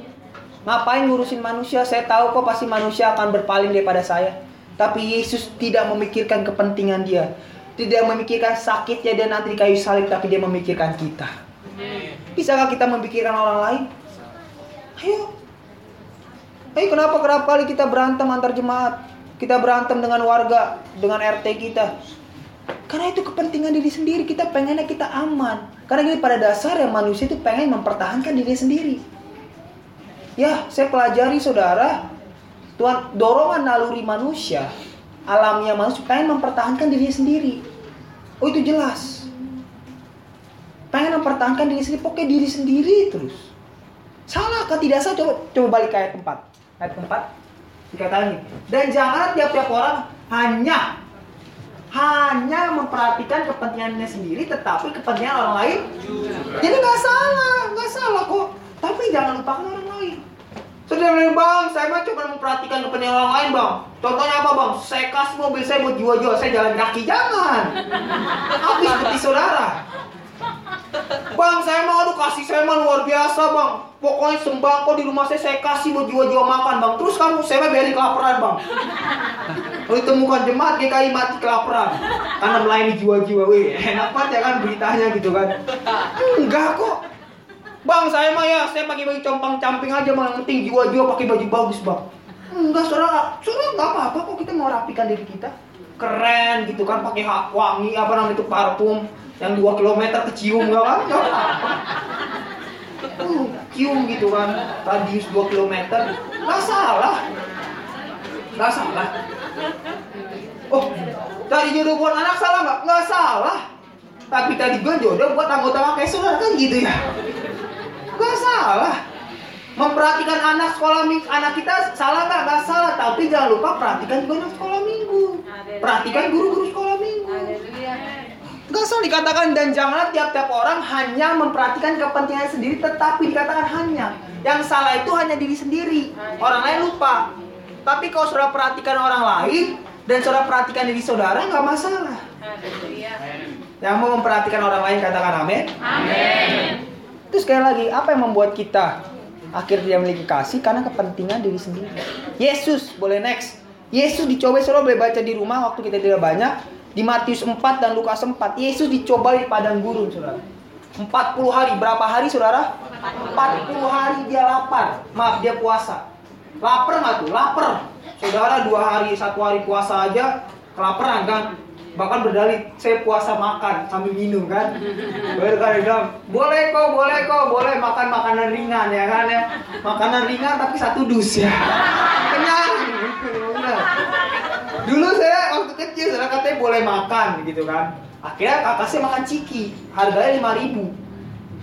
ngapain ngurusin manusia? Saya tahu kok pasti manusia akan berpaling daripada saya. Tapi Yesus tidak memikirkan kepentingan dia. Tidak memikirkan sakitnya dia nanti di kayu salib, tapi dia memikirkan kita. Bisakah kita memikirkan orang lain? Ayo. Ayo kenapa kerap kali kita berantem antar jemaat? Kita berantem dengan warga, dengan RT kita. Karena itu kepentingan diri sendiri, kita pengennya kita aman. Karena gini pada dasarnya manusia itu pengen mempertahankan diri sendiri. Ya, saya pelajari saudara, Tuhan dorongan naluri manusia, alamnya manusia pengen mempertahankan dirinya sendiri. Oh itu jelas. pengen mempertahankan diri sendiri, pokoknya diri sendiri terus. Salah kah tidak salah? Coba coba balik ke ayat 4. Ayat 4 dikatakan. Dan jangan tiap-tiap orang hanya hanya memperhatikan kepentingannya sendiri tetapi kepentingan orang lain jadi nggak salah nggak salah kok tapi jangan lupakan orang lain Saudara bilang, bang, saya mah cuma memperhatikan kepentingan orang lain, bang. Contohnya apa, bang? Saya kasih mobil saya buat jiwa-jiwa, saya jalan kaki, jangan. Habis seperti saudara. Bang, saya mau aduh kasih saya mah luar biasa, bang. Pokoknya sembako di rumah saya saya kasih buat jiwa-jiwa makan, bang. Terus kamu saya mah biarin kelaparan, bang. Kalau ditemukan jemaat GKI mati kelaparan karena melayani jiwa-jiwa, wih enak banget ya kan beritanya gitu kan? Enggak kok. Bang, saya mah ya, saya pakai baju compang camping aja. Yang penting jiwa-jiwa pakai baju bagus, bang. Enggak, saudara. Saudara nggak apa-apa kok kita mau rapikan diri kita. Keren gitu kan, pakai hak wangi, apa namanya itu parfum yang 2 km kecium nggak kan? Nggak apa-apa. Uh, cium gitu kan, radius 2 km. Nggak salah. Nggak salah. Oh, tadi jodoh buat anak salah nggak? Nggak salah. Tapi tadi gue jodoh buat anggota kayak saudara kan gitu ya. Gak salah. Memperhatikan anak sekolah minggu, anak kita salah nggak? Gak salah. Tapi jangan lupa perhatikan juga anak sekolah minggu. Perhatikan guru-guru sekolah minggu. Gak salah dikatakan dan janganlah tiap-tiap orang hanya memperhatikan kepentingan sendiri, tetapi dikatakan hanya. Yang salah itu hanya diri sendiri. Orang lain lupa. Tapi kalau saudara perhatikan orang lain dan saudara perhatikan diri saudara nggak masalah. Yang mau memperhatikan orang lain katakan amin. Amin. Itu sekali lagi, apa yang membuat kita akhirnya memiliki kasih? Karena kepentingan diri sendiri. Yesus, boleh next. Yesus dicobai, saudara boleh baca di rumah waktu kita tidak banyak. Di Matius 4 dan Lukas 4, Yesus dicobai di padang gurun, saudara. 40 hari, berapa hari saudara? 40 hari dia lapar. Maaf, dia puasa. Lapar nggak tuh? Lapar. Saudara dua hari, satu hari puasa aja, kelaparan kan? Bahkan berdalih saya puasa makan sambil minum kan? Baru kan dia bilang boleh kok boleh kok boleh makan makanan ringan ya kan ya. Makanan ringan tapi satu dus ya. Kenyang Bener. dulu saya waktu kecil saya katanya boleh makan gitu kan. Akhirnya kakak saya makan ciki harganya lima ribu.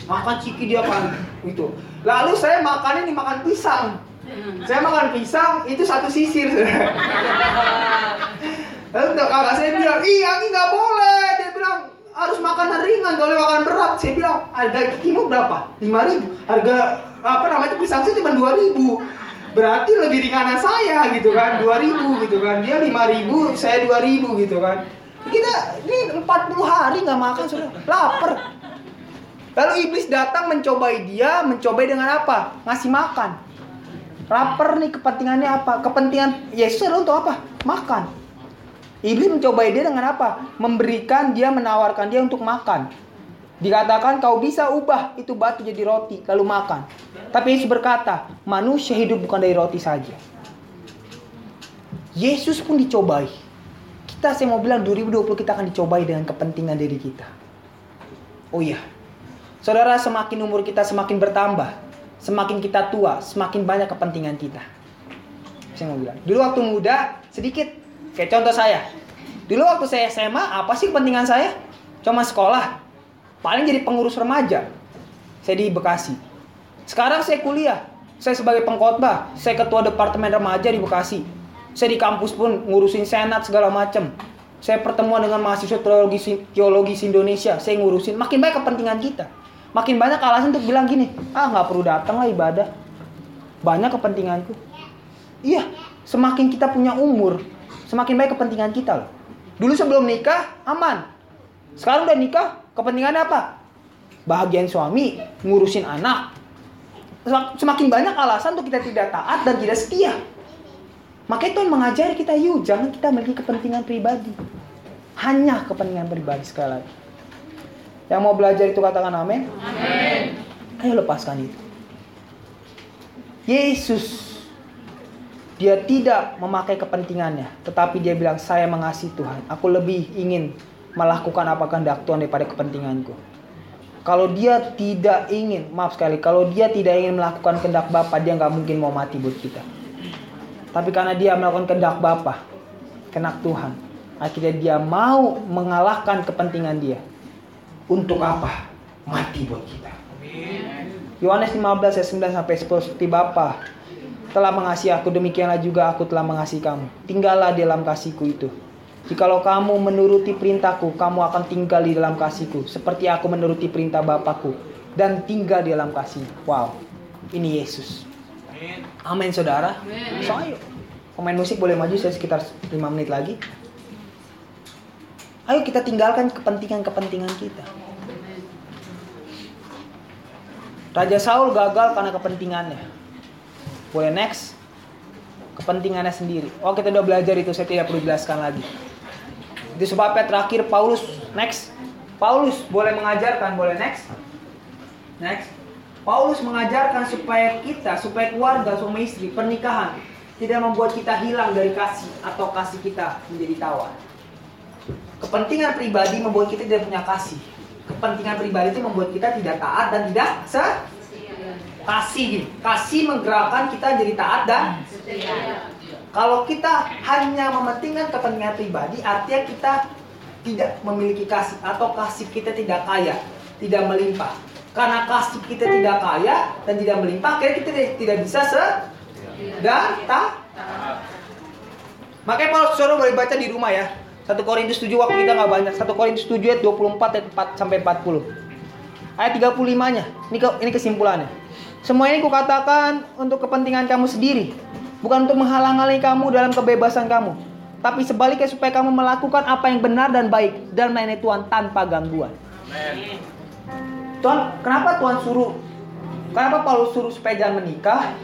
Makan ciki dia kan itu lalu saya makannya nih makan pisang saya makan pisang itu satu sisir. Lalu kakak saya bilang, iya nggak boleh. Dia bilang harus makanan ringan, kalau makan berat. Saya bilang, harga kimo berapa? Lima ribu. Harga apa namanya pisang saya cuma dua ribu. Berarti lebih ringanan saya gitu kan, dua ribu gitu kan. Dia lima ribu, saya dua ribu gitu kan. Kita ini 40 hari nggak makan sudah lapar. Lalu iblis datang mencobai dia, mencobai dengan apa? Ngasih makan. Lapar nih kepentingannya apa? Kepentingan Yesus adalah untuk apa? Makan. Iblis mencobai dia dengan apa? Memberikan dia, menawarkan dia untuk makan. Dikatakan kau bisa ubah itu batu jadi roti, lalu makan. Tapi Yesus berkata, manusia hidup bukan dari roti saja. Yesus pun dicobai. Kita saya mau bilang 2020 kita akan dicobai dengan kepentingan diri kita. Oh iya. Saudara, semakin umur kita semakin bertambah, semakin kita tua, semakin banyak kepentingan kita. Saya mau bilang, dulu waktu muda sedikit Kayak contoh saya. Dulu waktu saya SMA, apa sih kepentingan saya? Cuma sekolah. Paling jadi pengurus remaja. Saya di Bekasi. Sekarang saya kuliah. Saya sebagai pengkhotbah. Saya ketua departemen remaja di Bekasi. Saya di kampus pun ngurusin senat segala macam. Saya pertemuan dengan mahasiswa teologi teologi Indonesia. Saya ngurusin. Makin banyak kepentingan kita. Makin banyak alasan untuk bilang gini. Ah nggak perlu datang lah ibadah. Banyak kepentinganku. Iya. Semakin kita punya umur, semakin baik kepentingan kita loh. Dulu sebelum nikah aman. Sekarang udah nikah, kepentingannya apa? Bahagian suami, ngurusin anak. Semakin banyak alasan untuk kita tidak taat dan tidak setia. Makanya Tuhan mengajari kita, yuk jangan kita memiliki kepentingan pribadi. Hanya kepentingan pribadi sekali lagi. Yang mau belajar itu katakan amin. Amin. Ayo lepaskan itu. Yesus dia tidak memakai kepentingannya, tetapi dia bilang saya mengasihi Tuhan. Aku lebih ingin melakukan apa kehendak Tuhan daripada kepentinganku. Kalau dia tidak ingin, maaf sekali, kalau dia tidak ingin melakukan kehendak Bapa, dia nggak mungkin mau mati buat kita. Tapi karena dia melakukan kehendak Bapa, kehendak Tuhan, akhirnya dia mau mengalahkan kepentingan dia. Untuk apa? mati buat kita. Yohanes 15 ayat 9 sampai 10 seperti Bapa telah mengasihi aku demikianlah juga aku telah mengasihi kamu. Tinggallah di dalam kasihku itu. Jikalau kamu menuruti perintahku, kamu akan tinggal di dalam kasihku seperti aku menuruti perintah Bapakku dan tinggal di dalam kasih. Wow. Ini Yesus. Amin saudara. So ayo. Pemain musik boleh maju saya sekitar 5 menit lagi. Ayo kita tinggalkan kepentingan-kepentingan kita. Raja Saul gagal karena kepentingannya. Boleh next? Kepentingannya sendiri. Oh kita udah belajar itu, saya tidak perlu jelaskan lagi. Itu sebabnya terakhir Paulus next. Paulus boleh mengajarkan, boleh next? Next. Paulus mengajarkan supaya kita, supaya keluarga, suami istri, pernikahan tidak membuat kita hilang dari kasih atau kasih kita menjadi tawar. Kepentingan pribadi membuat kita tidak punya kasih. Kepentingan pribadi itu membuat kita tidak taat dan tidak se kasih gitu. Kasih menggerakkan kita jadi taat dan kalau kita hanya mementingkan kepentingan pribadi, artinya kita tidak memiliki kasih atau kasih kita tidak kaya, tidak melimpah. Karena kasih kita tidak kaya dan tidak melimpah, akhirnya kita tidak bisa se dan tak. Makanya kalau saudara boleh baca di rumah ya. 1 Korintus 7 waktu kita nggak banyak. 1 Korintus 7 ayat 24 ayat 4 sampai 40. Ayat 35-nya. Ini ke, ini kesimpulannya. Semua ini kukatakan untuk kepentingan kamu sendiri, bukan untuk menghalang-halangi kamu dalam kebebasan kamu, tapi sebaliknya supaya kamu melakukan apa yang benar dan baik dan melayani Tuhan tanpa gangguan. Amen. Tuhan, kenapa Tuhan suruh? Kenapa Paulus suruh supaya jangan menikah?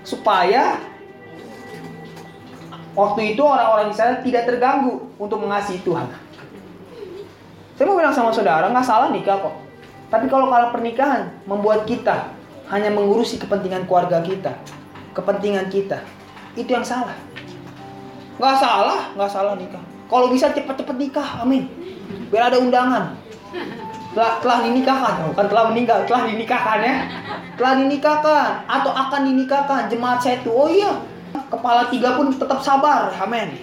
Supaya waktu itu orang-orang Israel tidak terganggu untuk mengasihi Tuhan. Saya mau bilang sama saudara, nggak salah nikah kok. Tapi kalau kalau pernikahan membuat kita hanya mengurusi kepentingan keluarga kita, kepentingan kita, itu yang salah. Nggak salah, nggak salah nikah. Kalau bisa cepet-cepet nikah, amin. Biar ada undangan. Telah, telah dinikahkan, bukan telah meninggal, telah dinikahkan ya. Telah dinikahkan atau akan dinikahkan jemaat saya itu. Oh iya, kepala tiga pun tetap sabar, amin.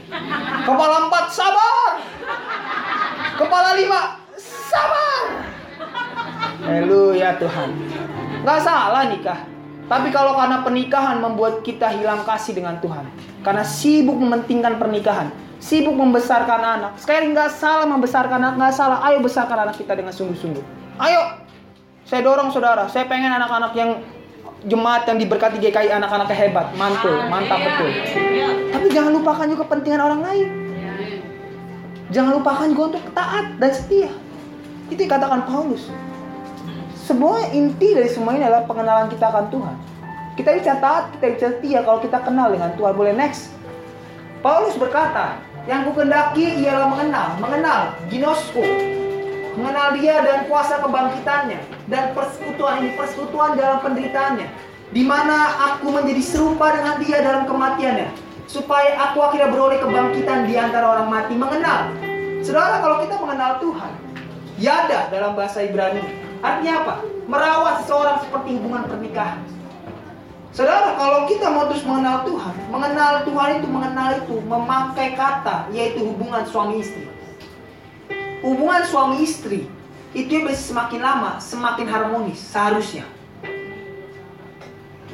Kepala empat sabar. Kepala lima sabar. Haleluya Tuhan. Gak salah nikah. Tapi kalau karena pernikahan membuat kita hilang kasih dengan Tuhan. Karena sibuk mementingkan pernikahan. Sibuk membesarkan anak. Sekali nggak salah membesarkan anak, nggak salah. Ayo besarkan anak kita dengan sungguh-sungguh. Ayo. Saya dorong saudara. Saya pengen anak-anak yang jemaat yang diberkati GKI anak-anaknya hebat, mantul, mantap betul. Tapi jangan lupakan juga kepentingan orang lain. Jangan lupakan juga untuk taat dan setia. Itu yang katakan Paulus. Semua inti dari semua ini adalah pengenalan kita akan Tuhan. Kita bisa taat, kita bisa setia kalau kita kenal dengan Tuhan. Boleh next? Paulus berkata, yang kukendaki ialah mengenal, mengenal, ginosko, mengenal dia dan kuasa kebangkitannya dan persekutuan ini persekutuan dalam penderitaannya di mana aku menjadi serupa dengan dia dalam kematiannya supaya aku akhirnya beroleh kebangkitan di antara orang mati. Mengenal. Saudara kalau kita mengenal Tuhan yada dalam bahasa Ibrani. Artinya apa? Merawat seseorang seperti hubungan pernikahan. Saudara, kalau kita mau terus mengenal Tuhan, mengenal Tuhan itu mengenal itu memakai kata yaitu hubungan suami istri hubungan suami istri itu bisa semakin lama semakin harmonis seharusnya.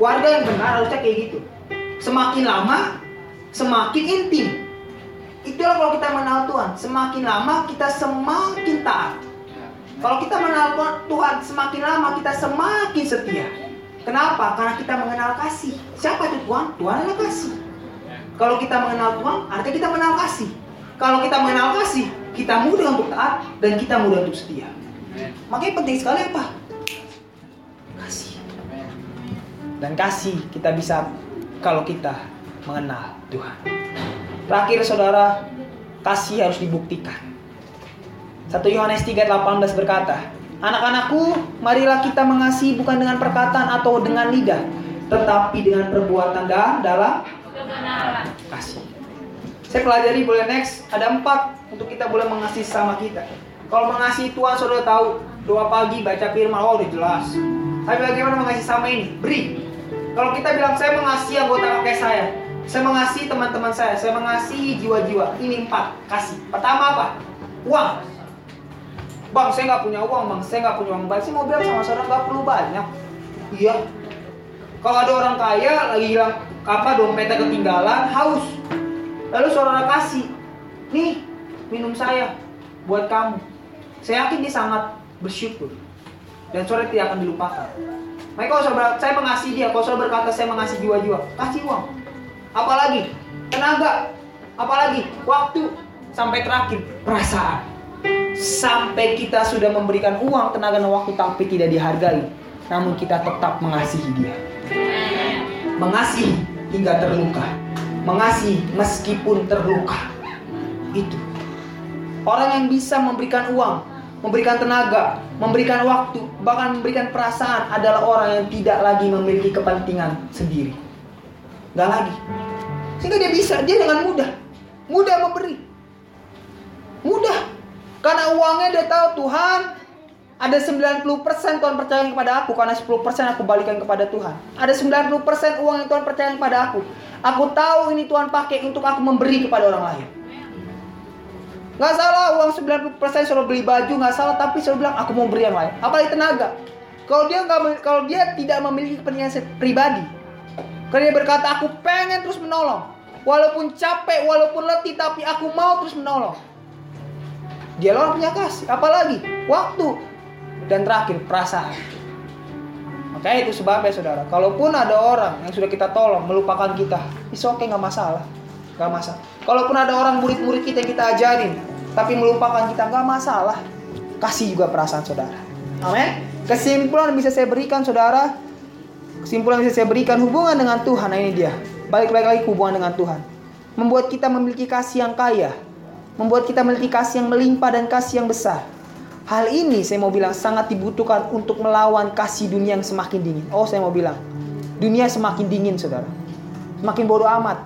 Warga yang benar harusnya kayak gitu. Semakin lama semakin intim. Itulah kalau kita mengenal Tuhan, semakin lama kita semakin taat. Kalau kita mengenal Tuhan, semakin lama kita semakin setia. Kenapa? Karena kita mengenal kasih. Siapa itu Tuhan? Tuhan adalah kasih. Kalau kita mengenal Tuhan, artinya kita mengenal kasih. Kalau kita mengenal kasih, kita mudah untuk taat dan kita mudah untuk setia. Makanya penting sekali apa? Kasih. Dan kasih kita bisa kalau kita mengenal Tuhan. Terakhir saudara, kasih harus dibuktikan. 1 Yohanes 3:18 berkata, Anak-anakku, marilah kita mengasihi bukan dengan perkataan atau dengan lidah, tetapi dengan perbuatan dan dalam kasih. Saya pelajari boleh next. Ada empat untuk kita boleh mengasihi sama kita. Kalau mengasihi Tuhan saudara tahu doa pagi baca firman oh udah jelas. Tapi bagaimana mengasihi sama ini? Beri. Kalau kita bilang saya mengasihi anggota kakek saya, saya mengasihi teman-teman saya, saya mengasihi jiwa-jiwa. Ini empat kasih. Pertama apa? Uang. Bang, saya nggak punya uang, bang. Saya nggak punya uang banyak. Saya mau bilang sama saudara nggak perlu banyak. Iya. Kalau ada orang kaya lagi hilang apa dompetnya ketinggalan, haus. Lalu saudara kasih, nih minum saya buat kamu. Saya yakin dia sangat bersyukur dan saudara tidak akan dilupakan. Maka kalau saudara, saya mengasihi dia, kalau saudara berkata saya mengasihi jiwa-jiwa, kasih uang. Apalagi tenaga, apalagi waktu, sampai terakhir perasaan. Sampai kita sudah memberikan uang, tenaga dan waktu tapi tidak dihargai, namun kita tetap mengasihi dia. Mengasihi hingga terluka. Mengasihi meskipun terluka. Itu. Orang yang bisa memberikan uang, memberikan tenaga, memberikan waktu, bahkan memberikan perasaan adalah orang yang tidak lagi memiliki kepentingan sendiri. Gak lagi. Sehingga dia bisa, dia dengan mudah. Mudah memberi. Mudah. Karena uangnya dia tahu Tuhan ada 90% Tuhan percaya kepada aku karena 10% aku balikan kepada Tuhan. Ada 90% uang yang Tuhan percaya kepada aku. Aku tahu ini Tuhan pakai untuk aku memberi kepada orang lain. Gak salah uang 90% suruh beli baju nggak salah tapi suruh bilang aku mau beri yang lain. Apalagi tenaga. Kalau dia nggak kalau dia tidak memiliki kepentingan pribadi, kalau dia berkata aku pengen terus menolong, walaupun capek, walaupun letih tapi aku mau terus menolong. Dia orang punya kasih, apalagi waktu dan terakhir perasaan. Makanya itu sebabnya saudara. Kalaupun ada orang yang sudah kita tolong melupakan kita, it's okay nggak masalah, nggak masalah. Kalaupun ada orang murid-murid kita yang kita ajarin, tapi melupakan kita nggak masalah. Kasih juga perasaan saudara. Amin. Kesimpulan bisa saya berikan saudara, kesimpulan bisa saya berikan hubungan dengan Tuhan. Nah ini dia. Balik-balik lagi hubungan dengan Tuhan. Membuat kita memiliki kasih yang kaya, membuat kita memiliki kasih yang melimpah dan kasih yang besar. Hal ini saya mau bilang sangat dibutuhkan untuk melawan kasih dunia yang semakin dingin. Oh, saya mau bilang, dunia semakin dingin, saudara. Semakin bodoh amat.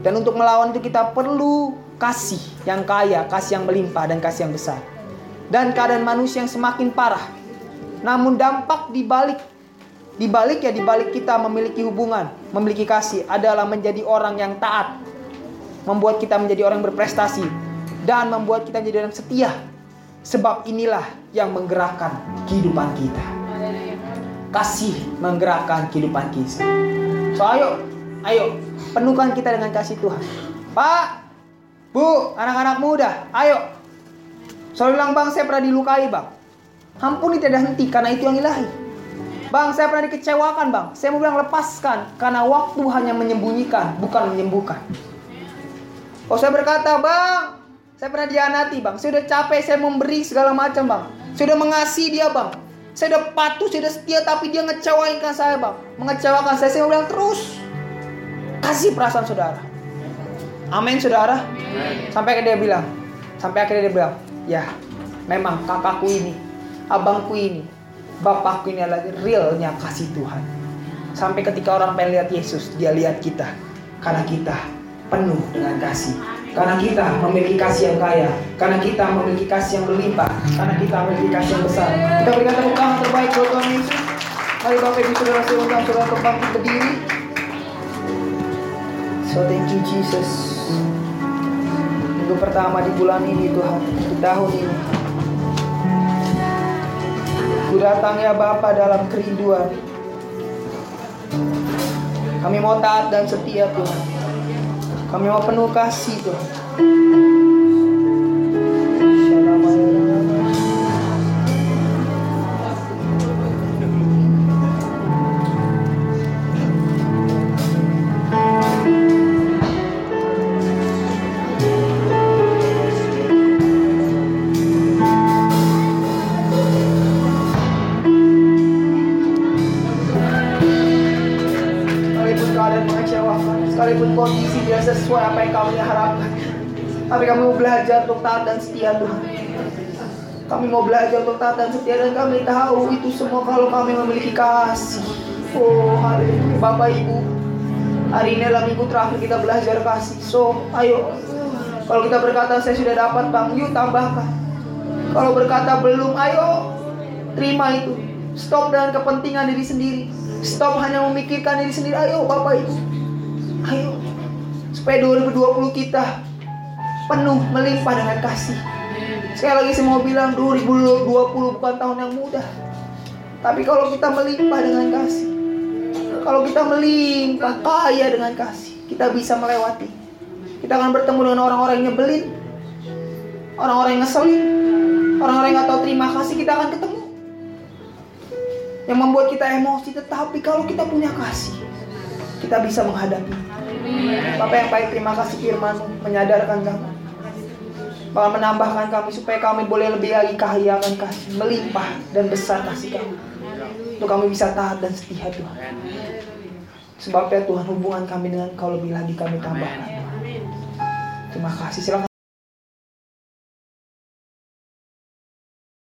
Dan untuk melawan itu kita perlu kasih yang kaya, kasih yang melimpah dan kasih yang besar. Dan keadaan manusia yang semakin parah. Namun dampak di balik di balik ya di balik kita memiliki hubungan, memiliki kasih adalah menjadi orang yang taat, membuat kita menjadi orang yang berprestasi dan membuat kita menjadi orang setia. Sebab inilah yang menggerakkan kehidupan kita. Kasih menggerakkan kehidupan kita. So ayo, ayo penuhkan kita dengan kasih Tuhan. Pak, Bu, anak-anak muda, ayo. Saya bilang bang, saya pernah dilukai bang. Ampuni tidak henti karena itu yang ilahi. Bang, saya pernah dikecewakan bang. Saya mau bilang lepaskan karena waktu hanya menyembunyikan, bukan menyembuhkan. Oh saya berkata bang, saya pernah dianati bang. Saya udah capek, saya memberi segala macam bang. Saya udah mengasihi dia bang. Saya udah patuh, saya udah setia, tapi dia ngecewain kan saya bang. Mengecewakan saya, saya bilang terus. Kasih perasaan saudara. Amin saudara. Sampai akhirnya dia bilang, sampai akhirnya dia bilang, ya memang kakakku ini, abangku ini, bapakku ini adalah realnya kasih Tuhan. Sampai ketika orang pengen lihat Yesus, dia lihat kita. Karena kita penuh dengan kasih. Karena kita memiliki kasih yang kaya. Karena kita memiliki kasih yang berlimpah. Karena kita memiliki kasih yang besar. Kita berikan tepuk tangan terbaik buat Tuhan Yesus. Mari Bapak Ibu Saudara saudara untuk bangkit berdiri. So thank you Jesus. Minggu pertama di bulan ini Tuhan, di tahun ini. Ku datang ya Bapa dalam kerinduan. Kami mau taat dan setia Tuhan. Kami mau penuh kasih Tuhan. Sekalipun kondisi tidak sesuai apa yang kami harapkan. Tapi kami mau belajar untuk taat dan setia Tuhan. Kami mau belajar untuk taat dan setia dan kami tahu itu semua kalau kami memiliki kasih. Oh, hari ini Bapak Ibu, hari ini adalah minggu terakhir kita belajar kasih. So, ayo. Kalau kita berkata saya sudah dapat Bang, yuk tambahkan. Kalau berkata belum, ayo terima itu. Stop dengan kepentingan diri sendiri. Stop hanya memikirkan diri sendiri. Ayo Bapak Ibu. Ayo. Supaya 2020 kita penuh melimpah dengan kasih. Sekali lagi saya mau bilang 2020 bukan tahun yang mudah. Tapi kalau kita melimpah dengan kasih, kalau kita melimpah kaya dengan kasih, kita bisa melewati. Kita akan bertemu dengan orang-orang yang nyebelin, orang-orang yang ngeselin, orang-orang yang gak tahu terima kasih, kita akan ketemu. Yang membuat kita emosi, tetapi kalau kita punya kasih, kita bisa menghadapi. Bapak yang baik, terima kasih firman menyadarkan kami. Bahkan menambahkan kami supaya kami boleh lebih lagi kaya akan kasih, melimpah dan besar kasih kami. Untuk kami bisa taat dan setia Tuhan. Sebabnya Tuhan hubungan kami dengan Kau lebih lagi kami tambahkan. Terima kasih. Silakan